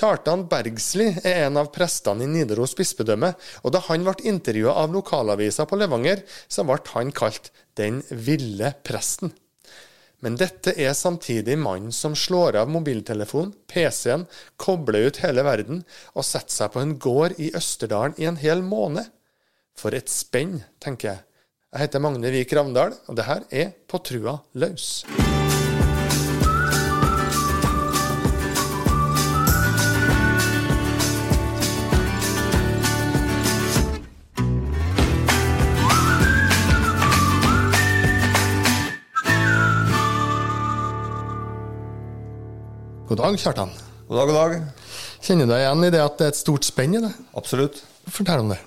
Kjartan Bergsli er en av prestene i Nidaros bispedømme, og da han ble intervjua av lokalavisa på Levanger, så ble han kalt Den ville presten. Men dette er samtidig mannen som slår av mobiltelefonen, PC-en, kobler ut hele verden og setter seg på en gård i Østerdalen i en hel måned. For et spenn, tenker jeg. Jeg heter Magne Vik Ravndal, og det her er På trua løs. God dag, Kjartan. God dag, god dag. Kjenner du deg igjen i det at det er et stort spenn i det? Absolutt. Fortell om det.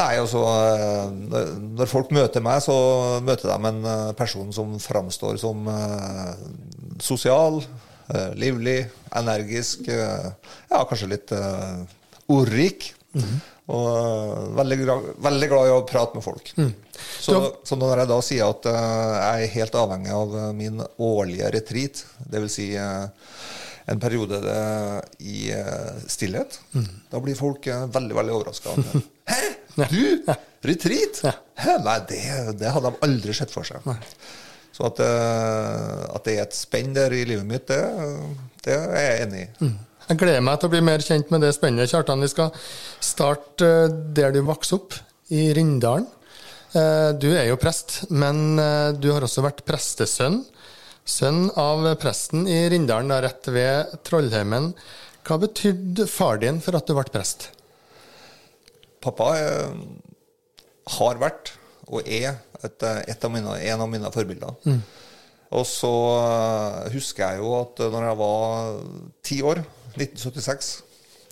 Nei, altså eh, Når folk møter meg, så møter de en eh, person som framstår som uh, sosial, livlig, energisk, ja, kanskje litt ordrik. Mm -hmm. Og veldig, veldig, glad i å prate med folk. Mm. Så, så, når jeg da sier at jeg er helt avhengig av min årlige retreat, dvs. Si, en periode i stillhet, mm. da blir folk veldig, veldig overraska. Hæ? Du? Retreat? Hæ? Nei, det, det, hadde de aldri sett for seg. Nei. Så at, at, det er et spenn der i livet mitt, det, det er jeg enig i. Mm. Jeg gleder meg til å bli mer kjent med det spennet. Kjartan, vi skal starte der du vokste opp, i Rindalen. Du er jo prest, men du har også vært prestesønn. Sønn av presten i Rindalen, rett ved Trollheimen. Hva betydde far din for at du ble prest? Pappa har vært, og er, et, et av mine, en av mine forbilder. Mm. Og så husker jeg jo at når jeg var ti år 1976.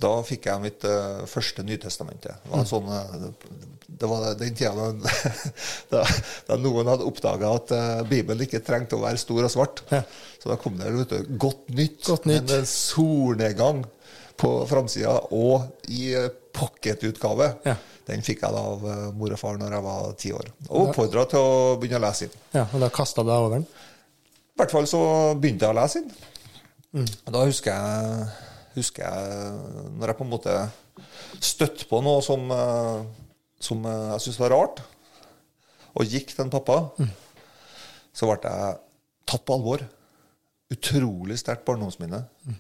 Da fikk jeg mitt uh, første Nytestamentet. Det var, mm. sånn, uh, det var den tida da, da, da noen hadde oppdaga at uh, Bibelen ikke trengte å være stor og svart. Ja. Så da kom det vet du, godt nytt. Godt nytt. En solnedgang på framsida og i pocketutgave. Ja. Den fikk jeg da av mor og far når jeg var ti år. Og oppfordra til å begynne å lese inn. Ja, Og da kasta du deg over den? I hvert fall så begynte jeg å lese inn. Mm. Da husker jeg husker jeg når jeg på en måte støtte på noe som, eh, som jeg syntes var rart, og gikk til en pappa, mm. så ble jeg tatt på alvor. Utrolig sterkt barndomsminne. Mm.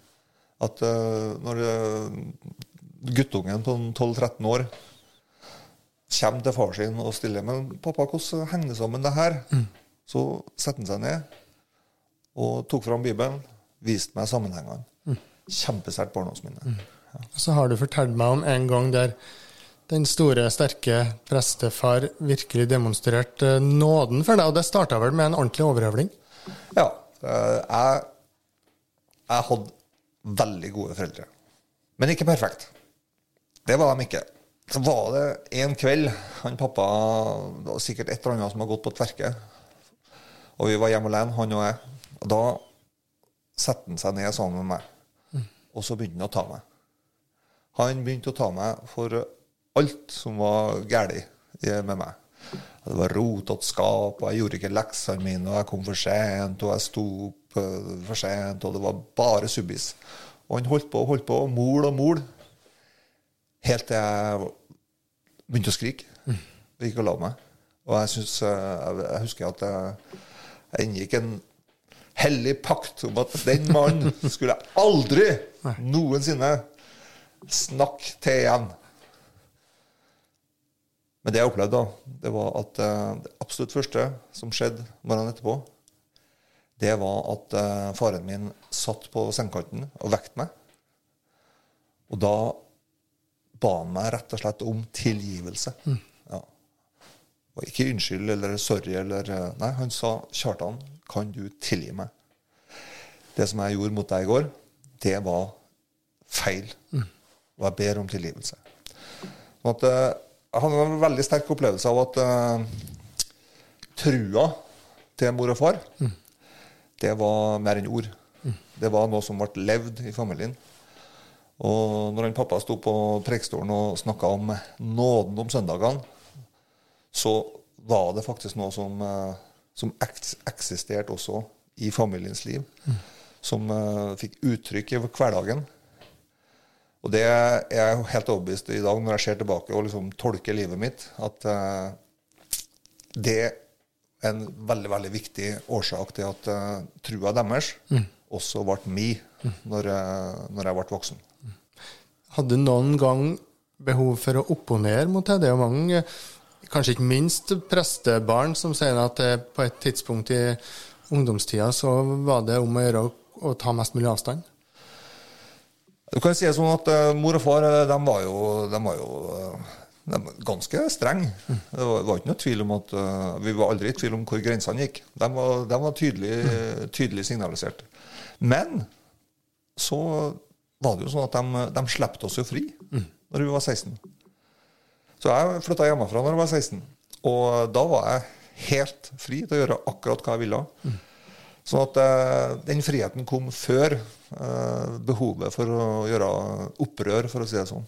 At uh, når uh, guttungen på 12-13 år kommer til far sin og stiller Men pappa, hvordan henger det sammen, det her? Mm. Så setter han seg ned og tok fram Bibelen, viste meg sammenhengene. Mm. Kjempesterkt barndomsminne. Mm. Ja. Så har du fortalt meg om en gang der den store, sterke prestefar virkelig demonstrerte nåden for deg. Og det starta vel med en ordentlig overhøvling? Ja. Eh, jeg, jeg hadde veldig gode foreldre. Men ikke perfekt. Det var de ikke. Så var det en kveld han pappa Det var sikkert et eller annet som hadde gått på tverke. Og vi var hjemme alene, han og jeg. Og da setter han seg ned sammen med meg. Og så begynte han å ta meg. Han begynte å ta meg for alt som var galt med meg. Det var rotete skap, og jeg gjorde ikke leksene mine, og jeg kom for sent, og jeg sto opp eh, for sent, og det var bare subbis. Og han holdt på og holdt på, mol og mol, helt til jeg begynte å skrike. Og gikk og la meg. Og jeg, synes, eh, jeg husker at jeg, jeg inngikk en hellig pakt om at den mannen skulle aldri noensinne snakke til igjen. Men det jeg opplevde, da, det var at uh, det absolutt første som skjedde morgenen etterpå, det var at uh, faren min satt på sengekanten og vekte meg. Og da ba han meg rett og slett om tilgivelse. Mm. Ja. Og ikke unnskyld eller sorry eller eh, Nei, han sa 'Kjartan, kan du tilgi meg? Det som jeg gjorde mot deg i går, det var feil. Og jeg ber om tilgivelse. Sånn at, uh, jeg hadde en veldig sterk opplevelse av at uh, trua til mor og far, mm. det var mer enn ord. Mm. Det var noe som ble levd i familien. Og når han pappa sto på prekestolen og snakka om nåden om søndagene, så var det faktisk noe som uh, som eksisterte også i familiens liv. Mm. Som uh, fikk uttrykk i hverdagen. Og det er jeg helt overbevist i dag, når jeg ser tilbake og liksom tolker livet mitt, at uh, det er en veldig veldig viktig årsak til at uh, trua deres også ble mi når, jeg- når jeg ble voksen. Hadde du noen gang behov for å opponere mot det? Det er jo mange, kanskje ikke minst prestebarn, som sier at på et tidspunkt i ungdomstida så var det om å gjøre å, ta mest mulig avstand. Du kan si det sånn at eh, Mor og far eh, de var jo, de var jo eh, de var ganske strenge. Det var, var ikke noe tvil om at Vi var aldri i tvil om hvor grensene gikk. De var, de var tydelig, tydelig signalisert. Men så var det jo sånn at de, de slapp oss jo fri når vi var 16. Så jeg flytta hjemmefra når jeg var 16. Og da var jeg helt fri til å gjøre akkurat hva jeg ville. Så at eh, den friheten kom før eh, behovet for å gjøre opprør, for å si det sånn.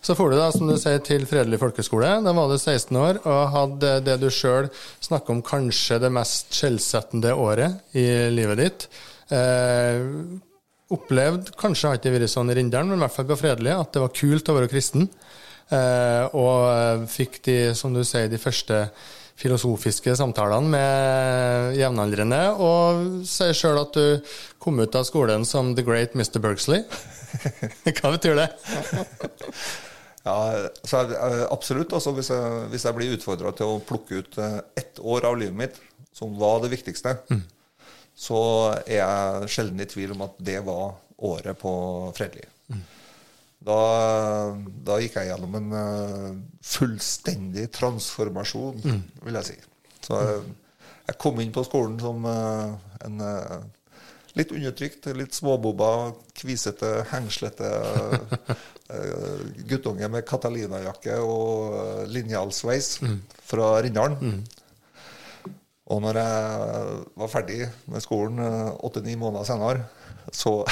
Så får du da, som du sier, til Fredelig folkeskole. Da var du 16 år og hadde det du sjøl snakker om kanskje det mest skjellsettende året i livet ditt. Eh, opplevd, kanskje har ikke vært sånn i Rindalen, men i hvert fall på Fredelig, at det var kult å være kristen. Eh, og eh, fikk de, som du sier, de første filosofiske samtalene med jevnaldrende, og sier sjøl at du kom ut av skolen som the great Mr. Bergsley. Hva betyr det? Ja, så jeg- absolutt. Altså, hvis, jeg, hvis jeg blir utfordra til å plukke ut eh, ett år av livet mitt som var det viktigste, så er jeg sjelden i tvil om at det var året på Fredelig. Da, da gikk jeg gjennom en eh, fullstendig transformasjon, vil jeg si. Så jeg, jeg kom inn på skolen som eh, en eh, litt undertrykt, litt småbobba, kvisete, hengslete eh, guttunge med Catalina-jakke og eh, linjalsveis fra Rindalen. Og når jeg var ferdig med skolen eh, åtte-ni måneder senere, så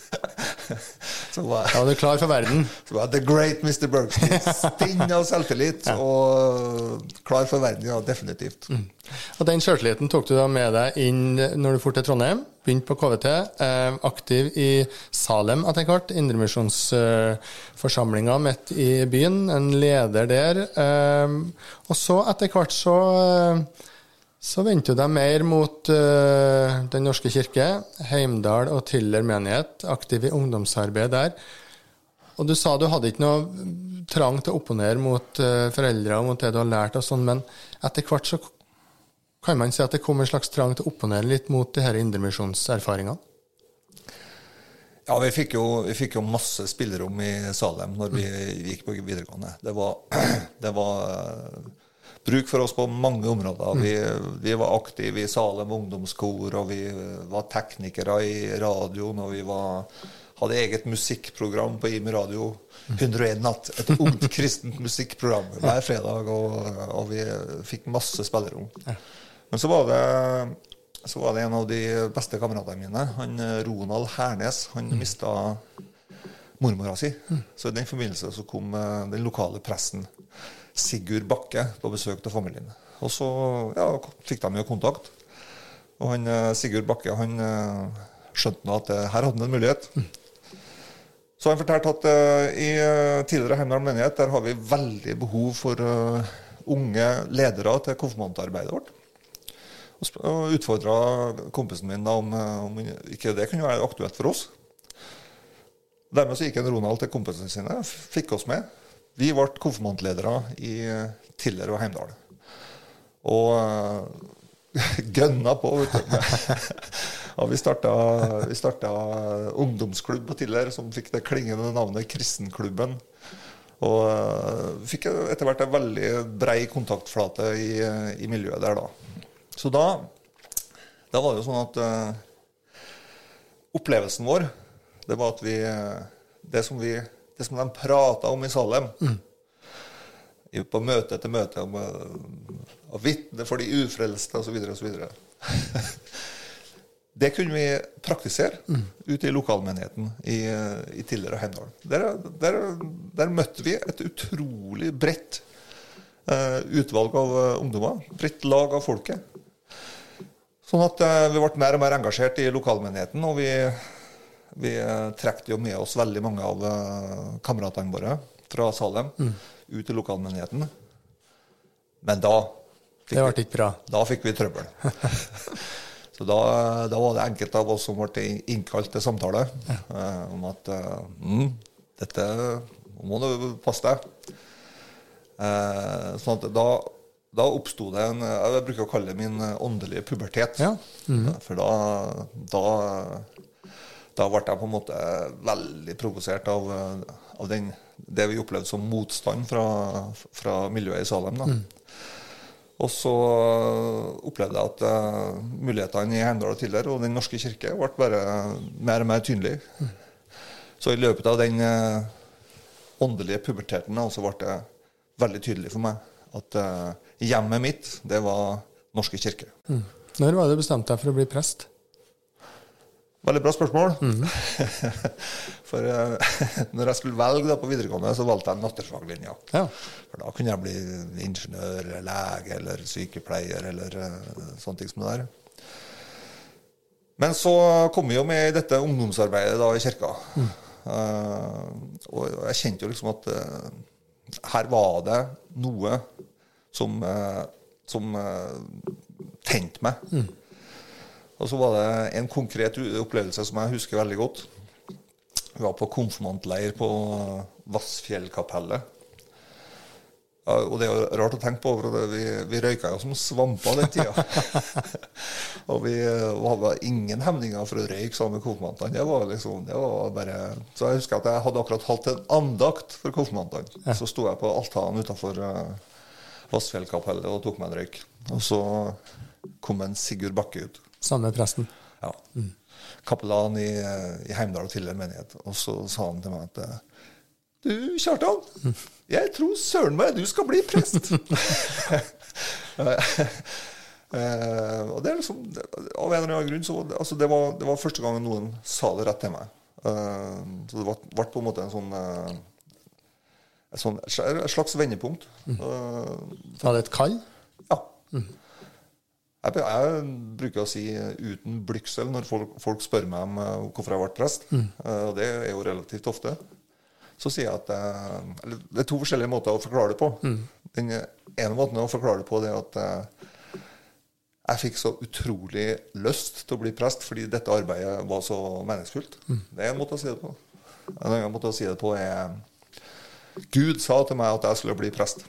Så var Ja, du er klar for verden. så var The Great Mr. Bergstein. Stinn av selvtillit og klar for verden, ja, definitivt. Og den selvtilliten tok du da med deg inn når du dro til Trondheim, begynte på KVT, eh, aktiv i Salem etter hvert, Indremisjonsforsamlinga midt i byen, en leder der. Eh, og så etter hvert så eh, så vendte de mer mot uh, Den norske kirke, Heimdal og Tiller menighet, aktiv i ungdomsarbeid der. Og du sa du hadde ikke noe trang til å opponere mot uh, foreldre og mot det du har lært, og sånn, men etter hvert så kan man si at det kom en slags trang til å opponere litt mot de her indremisjonserfaringene? Ja, vi fikk, jo, vi fikk jo masse spillerom i Salem når vi gikk på videregående. Det var, det var bruk for oss på mange områder. Vi, vi var aktive i Salem ungdomskor, og vi var teknikere i radioen, og vi var, hadde eget musikkprogram på IMI Radio. 101 natt. Et ungt kristent musikkprogram hver fredag, og, og vi fikk masse spillerom. Men så var det så var det en av de beste kameratene mine, han Ronald Hernes. Han mista mormora si. Så i den forbindelse så kom eh, den lokale presten Sigurd Bakke på besøk til familien. Og så ja, fikk de jo kontakt. Og han, eh, Sigurd Bakke han eh, skjønte nå at eh, her hadde han en mulighet. Så han fortalte at uh, i tidligere Heimdal menighet der har vi veldig behov for uh, unge ledere til konfirmantarbeidet vårt. Og Og utfordra kompisen min da om, om ikke det kunne være aktuelt for oss. Dermed så gikk en Ronald til kompisene sine, fikk oss med. Vi ble konfirmantledere i eh, Tiller og Heimdal. Og eh, gønna på. Og vi starta, vi starta ungdomsklubb på Tiller, som fikk det klingende navnet Kristenklubben. Og eh, fikk etter hvert en veldig brei kontaktflate i, i miljøet der da. Så da, da var det jo sånn at uh, opplevelsen vår, det var at vi Det som, vi, det som de prata om i Salem Mm. på møte etter møte om å vitne for de ufrelste osv. osv. Det kunne vi praktisere ute i lokalmenigheten i, i Tiller og Heimdal. Der, der, der møtte vi et utrolig bredt uh, utvalg av eh, ungdommer. Bredt lag av folket. Sånn at uh, vi ble mer og mer engasjert i lokalmenigheten, og vi Vi trekte jo med oss veldig mange av uh, kameratene våre fra Salem ut til lokalmenigheten. Men da fikk, Det vi, ble ikke bra. da fikk vi trøbbel. Så da, da var det enkelte av oss som ble innkalt til samtale eh, om at eh, mm, dette må du passe deg. Eh, sånn at da, da oppsto det en Jeg bruker å kalle det min åndelige pubertet. Ja. For da, da da ble jeg på en måte veldig provosert av, av den, det vi opplevde som motstand fra, fra miljøet i Salem. Da. Og så opplevde jeg at uh, mulighetene i Heimdal og Tiller og Den norske kirke ble bare mer og mer tydelige. Så i løpet av den uh, åndelige puberteten så ble det veldig tydelig for meg at uh, hjemmet mitt, det var Norske kirke. Når var det du bestemte deg for å bli prest? Veldig bra spørsmål. For uh, når jeg skulle velge da på videregående, så valgte jeg naturfaglinja. Ja. For da kunne jeg bli ingeniør, lege eller sykepleier eller uh, sånne ting som det der. Men så kom vi jo med i dette ungdomsarbeidet da i kirka. Eh, og jeg kjente jo liksom at her var det noe som, som uh, tente meg. Og så var det en konkret opplevelse som jeg husker veldig godt. Vi var på konfirmantleir på Vassfjellkapellet. Ja, og det er jo rart å tenke på, for vi, vi røyka jo som svamper den tida. og vi eh, hadde ingen hemninger for å røyke sammen med konfirmantene. Det var liksom, det var bare... Så jeg husker at jeg hadde akkurat holdt en andakt for konfirmantene. Så sto jeg på altanen utafor uh, Vassfjellkapellet og tok meg en røyk. Og så kom en Sigurd Bakke ut. Samme presten. Ja. Kapellan i, i Heimdal og Tiller menighet. Og så sa han til meg at Du, Kjartan, jeg tror søren meg du skal bli prest. Uh, og det er liksom Av en eller annen grunn så altså det, var, det var første gang noen sa det rett til meg. Uh, så det ble, ble på en måte en sånn uh, et, sånt, et slags vendepunkt. Eh, Var det et kall? ja. Jeg, jeg bruker å si eh, uten blygsel når folk, folk spør meg om eh, hvorfor jeg ble prest. Mm. og det er jo relativt ofte. Så sier jeg at jeg, Det er to forskjellige måter å forklare det på. Den ene måten å forklare det på det er at eh, jeg fikk så utrolig lyst til å bli prest fordi dette arbeidet var så meningsfullt. Det er en måte å si det på. En annen måte å si det på er Gud sa til meg at jeg skulle bli prest.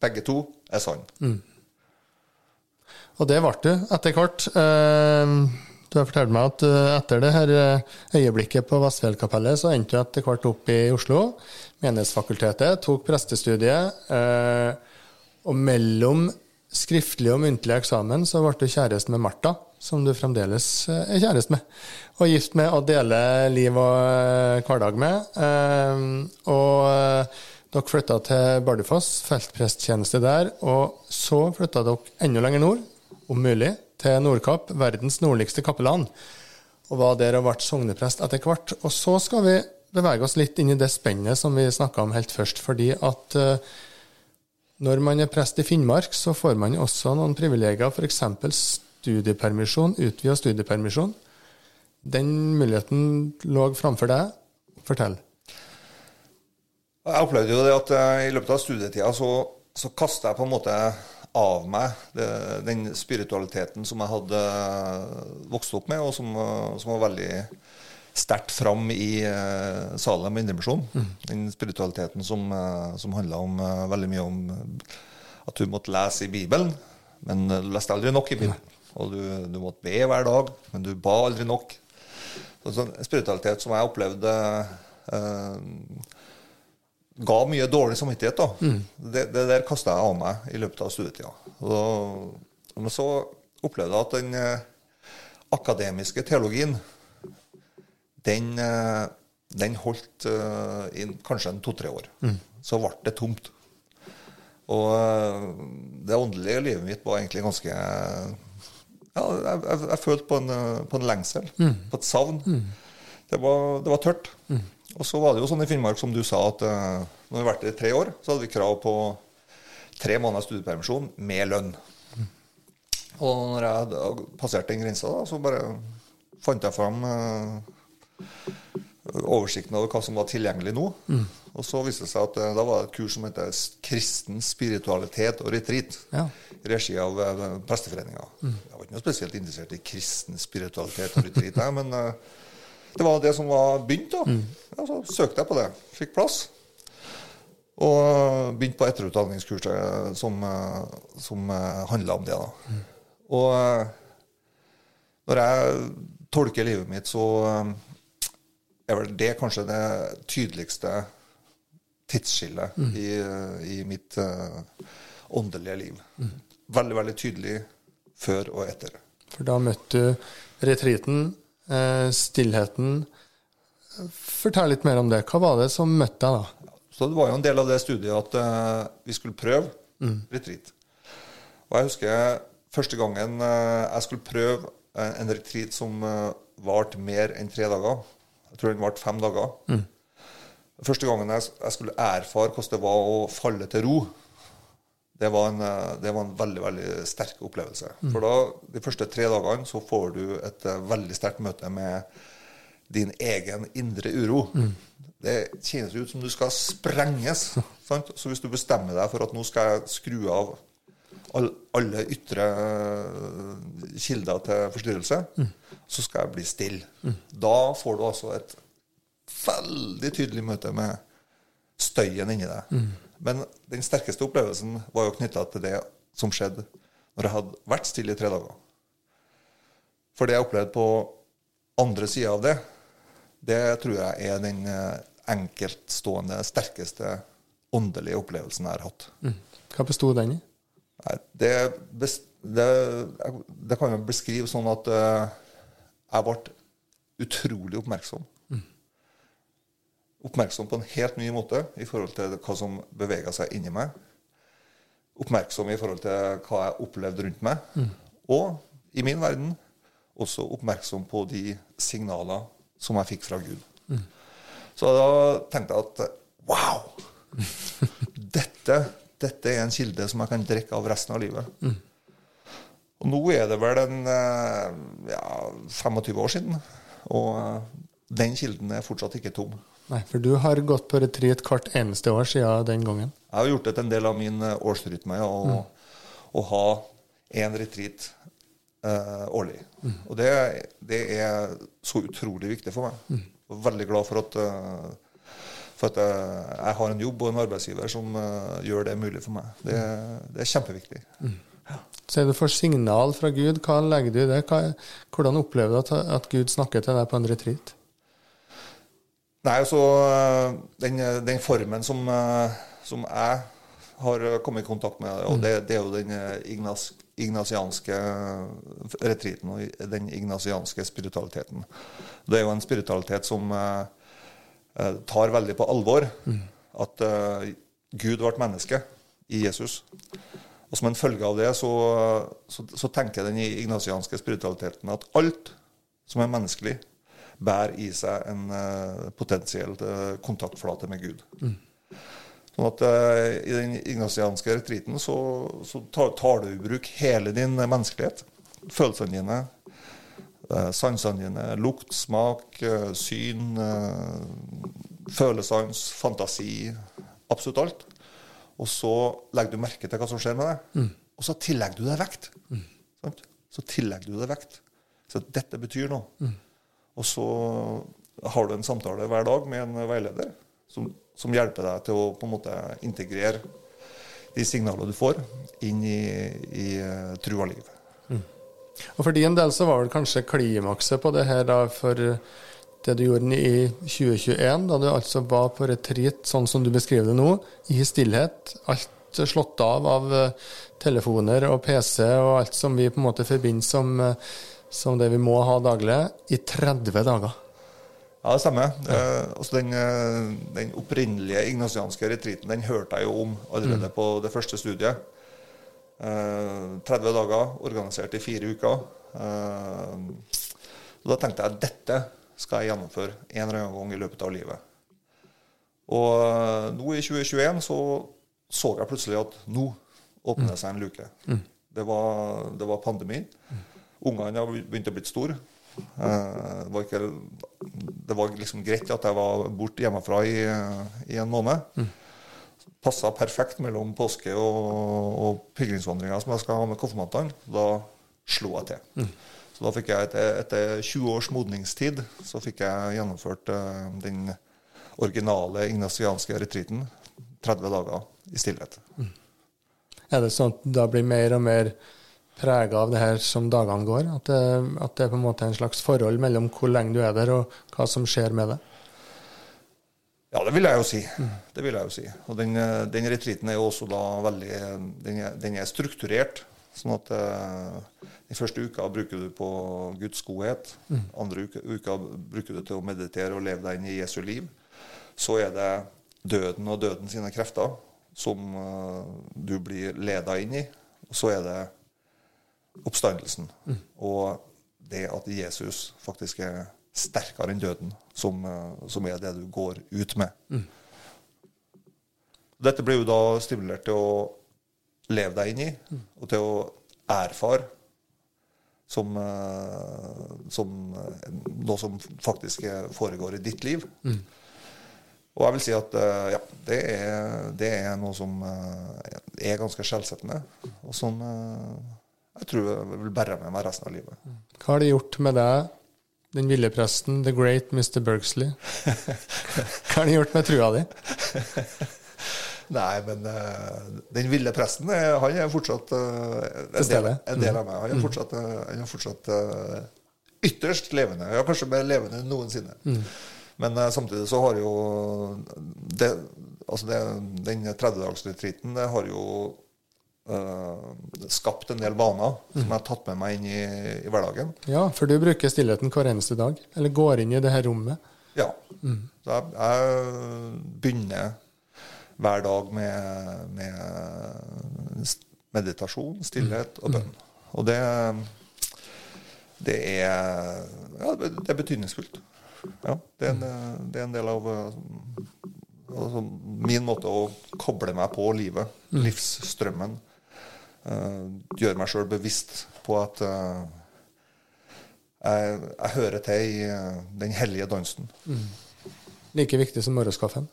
Begge to er sann. Og det ble du etter hvert. Eh, Du har fortalt meg at eh, etter det her eh, øyeblikket på Vestfjellkapellet, så endte du etter hvert opp i Oslo, Menighetsfakultetet, tok prestestudiet. eh, Og mellom skriftlig og muntlig eksamen så ble du kjæreste med Martha, som du fremdeles er kjæreste med. Og gift med og deler liv og hverdag med. Eh, Og dere flytta til Bardufoss, feltpresttjeneste der. Og så flytta dere enda lenger nord, om mulig, til Nordkapp, verdens nordligste kappeland, Og var der og ble sogneprest etter hvert. Og så skal vi bevege oss litt inn i det spennet som vi snakka om helt først. Fordi at eh, når man er prest i Finnmark, så får man også noen privilegier, f.eks. studiepermisjon, utvida studiepermisjon. Den muligheten lå framfor deg. Fortell. Jeg opplevde jo det at eh, i løpet av studietida så, så kasta jeg på en måte av meg det, den spiritualiteten som jeg hadde vokst opp med, og som, eh, som var veldig sterkt fram i uh, Salem Indremisjon. Den spiritualiteten som, uh, som handla om uh, veldig mye om eh, at du måtte lese i Bibelen, men eh, du leste aldri nok i Bibelen. Og du, du måtte be hver dag, men du ba aldri nok. Så, sånn spiritualitet som jeg opplevde eh, ga mye dårlig samvittighet. da. Det, det der kasta jeg av meg i løpet av studietida. Men så opplevde jeg at den eh, akademiske teologien, den, eh, den holdt eh, i kanskje en to-tre år. Så ble det tomt. Og eh, det åndelige livet mitt var egentlig ganske ja, jeg, jeg, jeg følte på en, eh, på en lengsel, på et savn. Det, var, det var tørt. Og så var det jo sånn i Finnmark, som du sa, at uh, når vi vært der i tre år, så hadde vi krav på tre måneders studiepermisjon med lønn. Og når jeg hadde passert den grensa, da, så bare fant jeg fram uh, oversikten over hva som var tilgjengelig nå. Og så viste det seg at uh, da var det et kurs som heter Kristen spiritualitet og retreat. Ja. I regi av uh, Presteforeninga. Jeg var ikke noe spesielt interessert i kristen spiritualitet og retreat, jeg, men eh, det var det som var begynt. da. Ja, så søkte jeg på det. Fikk plass. Og eh, begynte på etterutdanningskurset som, eh, som handla om det. da. Og eh, når jeg tolker livet mitt, så eh, er vel det kanskje det tydeligste tidsskillet i, i mitt eh, åndelige liv. Veldig, veldig tydelig før og etter. For da møtte du retreaten, eh, stillheten. Fortell litt mer om det. Hva var det som møtte deg da? Så det var jo en del av det studiet at eh, vi skulle prøve retreat. Og jeg husker første gangen eh, jeg skulle prøve eh, en retreat som varte mer enn tre dager. Jeg tror den varte fem dager. Første gangen jeg, jeg skulle erfare hvordan det var å falle til ro, det var en, eh, det var en veldig veldig sterk opplevelse. For da, de første tre dagene så får du et eh, veldig sterkt møte med din egen indre uro. Det kjennes ut som du skal sprenges. Sant? Så hvis du bestemmer deg for at nå skal jeg skru av all, alle ytre eh, kilder til forstyrrelse, så skal jeg bli stille. Da får du altså et veldig tydelig møte med støyen inni deg. Men den sterkeste opplevelsen var jo knytta til det som skjedde når jeg hadde vært stille i tre dager. For det jeg opplevde på andre sida av det, det tror jeg er den eh, enkeltstående, sterkeste åndelige opplevelsen jeg har hatt. Hva bestod den i? Det, det, det kan jeg beskrive sånn at eh, jeg ble utrolig oppmerksom. Oppmerksom på en helt ny måte i forhold til hva som bevega seg inni meg. Oppmerksom i forhold til hva jeg opplevde rundt meg. Og i min verden også oppmerksom på de signaler som jeg fikk fra Gud. Så da tenkte jeg at wow! Dette, dette er en kilde som jeg kan drikke av resten av livet. Og nå er det vel en eh, ja, 25 år siden, og eh, den kilden er fortsatt ikke tom. Nei, for du har gått på retreat hvert eneste år siden den gangen. Jeg har gjort det til en del av min eh, årsrytme ja, å, å ha én retreat eh, årlig. Og det, det er så utrolig viktig for meg. Jeg er veldig glad for at, eh, for at jeg, jeg har en jobb og en arbeidsgiver som uh, gjør det mulig for meg. Det, det er kjempeviktig. Så er du for signal fra Gud, hva legger du i det? Hva, hvordan opplever du at, at Gud snakker til deg på en retreat? Nei, altså den, den formen som, som jeg har kommet i kontakt med, og det, det er jo den eh, ignas, ignasianske retriten og den ignasianske spiritualiteten. Det er jo en spiritualitet som eh, eh, tar veldig på alvor at eh, Gud ble menneske i Jesus. Og som en følge av det så, så, så tenker den ignasianske spiritualiteten at alt som er menneskelig, bærer i seg en uh, potensiell uh, kontaktflate med Gud. Sånn at uh, I den ignasianske retriten så, så tar, tar du i bruk hele din menneskelighet. Følelsene dine, eh, sansene dine, lukt, smak, eh, syn, eh, følesans, fantasi. Absolutt alt. Og så legger du merke til hva som skjer med deg. Og så tillegger du deg vekt. Sant? Så tillegger du deg vekt. Så dette betyr noe. Og så har du en samtale hver dag med en veileder som, som hjelper deg til å på en måte integrere de signalene du får, inn i, i eh, trua liv. Og for din del så var vel kanskje klimakset på det her da for det du gjorde i 2021, da du altså var på retreat, sånn som du beskriver det nå, i stillhet. Alt slått av av eh, telefoner og PC og alt som vi på en måte forbinder som, eh, som det vi må ha daglig, i 30 dager. Ja, det stemmer. Eh, altså den, eh, den opprinnelige ignasianske retreaten den hørte jeg jo om allerede på det første studiet. Eh, 30 dager, organisert i fire uker. Eh, og da tenkte jeg at dette skal jeg gjennomføre en eller annen gang i løpet av livet. Og eh, nå i 2021 så så jeg plutselig at nå åpner det seg en luke. Det, var, det var pandemi. Ungene har begynt å bli store. Eh, Det var, ikke, det var liksom greit at jeg var borte hjemmefra i, i en måned. Passa perfekt mellom påske og, og pilegrimsvandringa som jeg skal ha med konfirmantene. Da slo jeg til. Så da fikk jeg etter, etter 20 års modningstid så fikk jeg gjennomført eh, den originale ignasianske retreaten. 30 dager i stillhet. Er det sånn at det da blir mer og mer prega av det her som dagene går? At det, at det er på en måte en slags forhold mellom hvor lenge du er der, og hva som skjer med det? Ja, det vil jeg jo si. Det vil jeg jo si. Og den, den retreaten er jo også da veldig Den er, den er strukturert. Sånn at eh, den første uka bruker du på Guds godhet. Andre uka, uka bruker du til å meditere og leve deg inn i Jesu liv. Så er det døden og døden sine krefter som eh, du blir leda inn i. Og så er det oppstandelsen. Og det at Jesus faktisk er sterkere enn døden, som, eh, som er det du går ut med. Dette blir jo da stimulert til å leve deg inn i, og til å erfare som, eh, som eh, noe som faktisk foregår i ditt liv. Og jeg vil si at ja, det er, det er noe som er ganske skjellsettende, og som eh, jeg tror jeg vil bære med meg resten av livet. Hva har det gjort med deg, den ville presten, the great Mr. Bergsley? Hva har det gjort med trua di? Nei, men uh, den ville presten, eh, han er fortsatt uh, en, del, en del av meg. Han er fortsatt, uh, han er fortsatt ytterst levende. Ja, kanskje mer levende enn noensinne. Men eh, samtidig så har jo det, altså det, Den 30-dagsretreaten har jo skapt en del vaner som jeg har tatt med meg inn i, i hverdagen. Ja, for du bruker stillheten hver eneste dag. Eller går inn i det her rommet. Ja. Så jeg, jeg begynner hver dag med, med meditasjon, stillhet og bønn. Og det, det er ja, det er betydningsfullt. Ja, det, er en, det er en del av eh, altså, min måte å koble meg på livet, livsstrømmen. Eh, gjøre meg sjøl bevisst på at eh, jeg, jeg hører til i eh, den hellige dansen. Like viktig som morgenskaffen.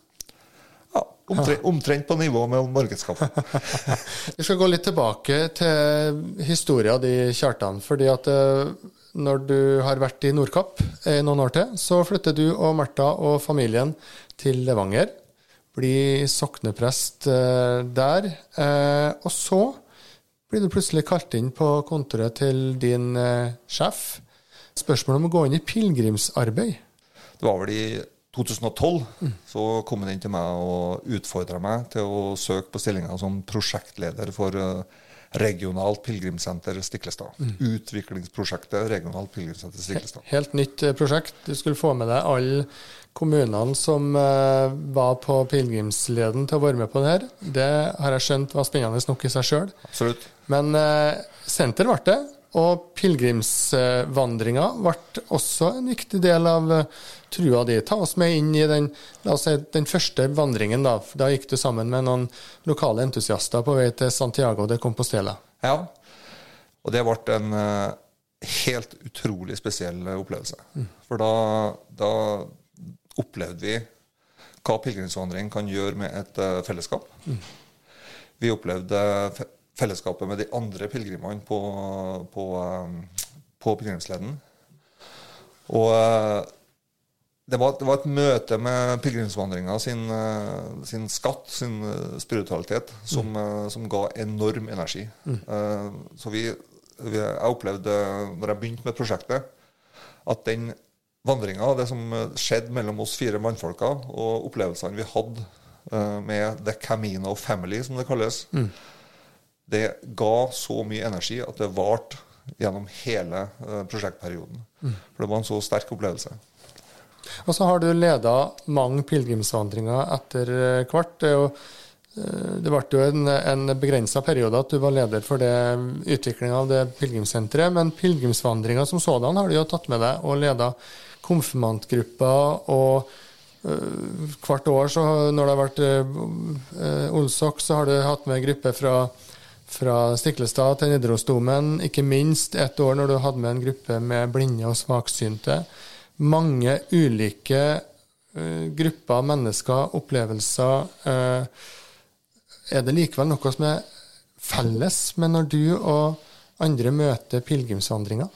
Ja, omtrent, omtrent på nivå med morgenskaffen. Vi skal gå litt tilbake til historia di, Kjartan. fordi at når du har vært i Nordkapp i noen år til, så flytter du og Martha og familien til Levanger. Blir sokneprest der. eh, Og så blir du plutselig kalt inn på kontoret til din eh, sjef. Spørsmålet om å gå inn i pilegrimsarbeid. Det var vel i 2012 så kom han inn til meg og utfordra meg til å søke på stillinga som prosjektleder for eh, regionalt pilegrimssenter Stiklestad. Utviklingsprosjektet regionalt pilegrimssenter Stiklestad. Helt nytt eh, prosjekt. Du skulle få med deg alle kommunene som uh, var på pilegrimsleden til å være med på det her. Det har jeg skjønt var spennende nok i seg sjøl. Men uh, senter ble det, og pilegrimsvandringa ble også en viktig del av eh, trua di. Ta oss med inn i den, si, den første vandringen. Da Da gikk du sammen med noen lokale entusiaster på vei til Santiago de Compostela. Ja. Og det ble en eh, helt utrolig spesiell opplevelse. For da, da opplevde vi hva pilegrimsvandring kan gjøre med et eh, fellesskap. Vi opplevde fellesskapet med de andre pilegrimene på, på, eh, på pilegrimsleden. Og eh, det var, det var et møte med pilegrimsvandringa sin, eh, sin skatt, sin eh, spiritualitet, som, mm. som ga enorm energi. Mm. Så vi, vi, jeg opplevde, når jeg begynte med prosjektet, at den vandringa, det som skjedde mellom oss fire mannfolka, og opplevelsene vi hadde med The Camino Family, som det kalles, det ga så mye energi at det varte gjennom hele eh, prosjektperioden. For det var en så sterk opplevelse. Og så har du leda mange pilegrimsvandringer etter eh, hvert. Det, er eh, det ble jo en, en begrensa periode at du var leder for det utviklinga av det pilegrimssenteret, men pilegrimsvandringa som sådan har du jo tatt med deg og leda konfirmantgrupper. og øh, hvert år så, når det har vært øh, Olsok, så har du hatt med gruppe fra, fra Stiklestad til Nidarosdomen, ikke minst et år når du hadde med en gruppe med blinde og svaksynte. Mange ulike uh, grupper, mennesker, opplevelser. Uh, er det likevel noe som er felles med når du og andre møter pilegrimsvandringer?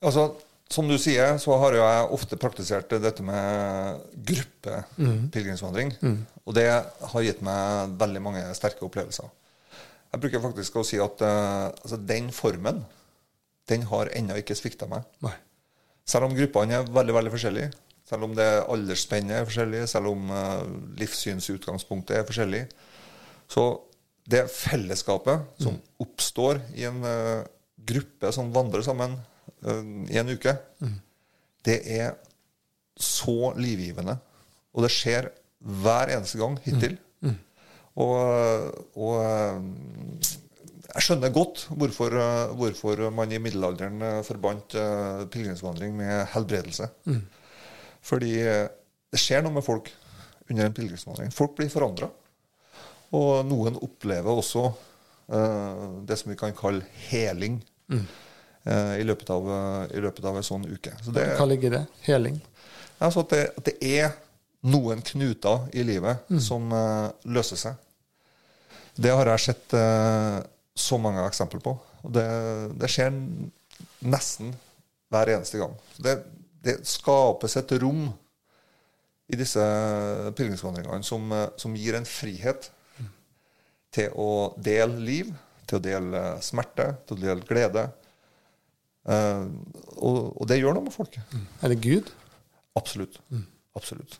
Altså, som du sier, så har jeg ofte praktisert dette med gruppepilegrimsvandring. Mm. Og det har gitt meg veldig mange sterke opplevelser. Jeg bruker faktisk å si at uh, altså, den formen, den har ennå ikke svikta meg. Nei. Selv om gruppene er veldig veldig forskjellige, selv om det aldersspennet er forskjellig, selv om uh, livssynsutgangspunktet er forskjellig, så det fellesskapet som mm. oppstår i en uh, gruppe som vandrer sammen i en uke, mm. det er så livgivende. Og det skjer hver eneste gang hittil. Mm. Og, og, jeg skjønner godt hvorfor, hvorfor, man i middelalderen forbandt pilegrimsvandring med helbredelse. Mm. Fordi det skjer noe med folk under en pilegrimsvandring. Folk blir forandra. Og noen opplever også uh, det som vi kan kalle heling mm. Uh, i, løpet av, i, løpet av, en sånn uke. Så det, Hva ligger i det? Heling? Altså at, det, at det er noen knuter i livet mm. som uh, løser seg. Det har jeg sett så mange eksempler på. Og det, det skjer nesten hver eneste gang. Det, det skapes et rom i disse pilegrimsvandringene som, som, gir en frihet til å dele liv, til å dele smerte, til å dele glede. Uh, og, og, det gjør noe med folket. Mm. Er det Gud? Absolutt. Mm. Absolutt.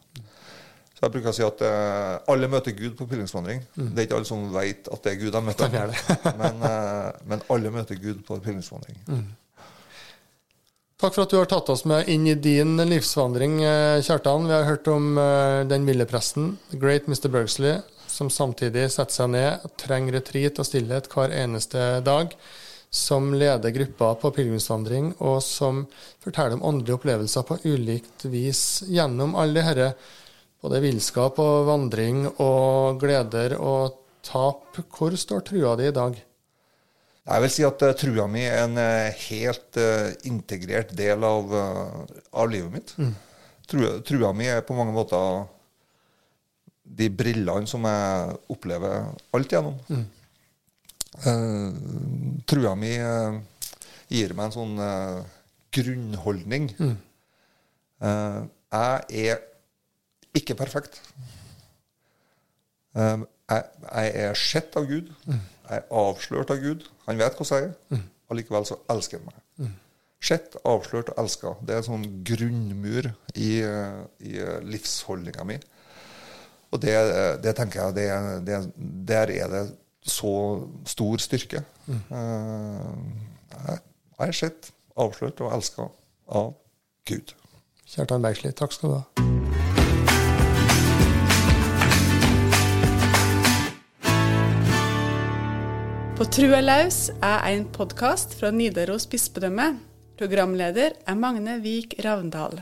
Så jeg bruker å si at uh, alle møter Gud på pilegrimsvandring. Mm. Det er ikke alle som vet at det er Gud de møter, men, uh, men, alle møter Gud på pilegrimsvandring. Mm. Takk for at du har tatt oss med inn i din livsvandring, Kjartan. Vi har hørt om den ville presten, Great Mr. Bergsley, som samtidig setter seg ned, trenger retreat og stillhet hver eneste dag. Som leder gruppa på pilegrimsvandring, og som forteller om åndelige opplevelser på ulikt vis gjennom alle disse både villskap og vandring og gleder og tap. Hvor står trua di i dag? Jeg vil si at uh, trua mi er en uh, helt uh, integrert del av, av livet mitt. Mm. Trua, trua, mi er på mange måter de brillene som jeg opplever alt gjennom. Mm. Trua mi gir meg en sånn grunnholdning. Mm. jeg er ikke perfekt. jeg, er sett av Gud. Mm. Jeg er avslørt av Gud. Han vet hvordan jeg er. Mm. Allikevel så elsker han meg. Mm. Sett, avslørt og elska. Det er en sånn grunnmur i, i livsholdninga mi. Og det, det, tenker jeg det, det, Der er det så stor styrke. Mm. Uh, jeg, er sett, avslørt og elska av Gud. Kjartan Bergsli, takk skal du ha. På Trua laus er en podkast fra Nidaros bispedømme. Programleder er Magne Vik Ravndal.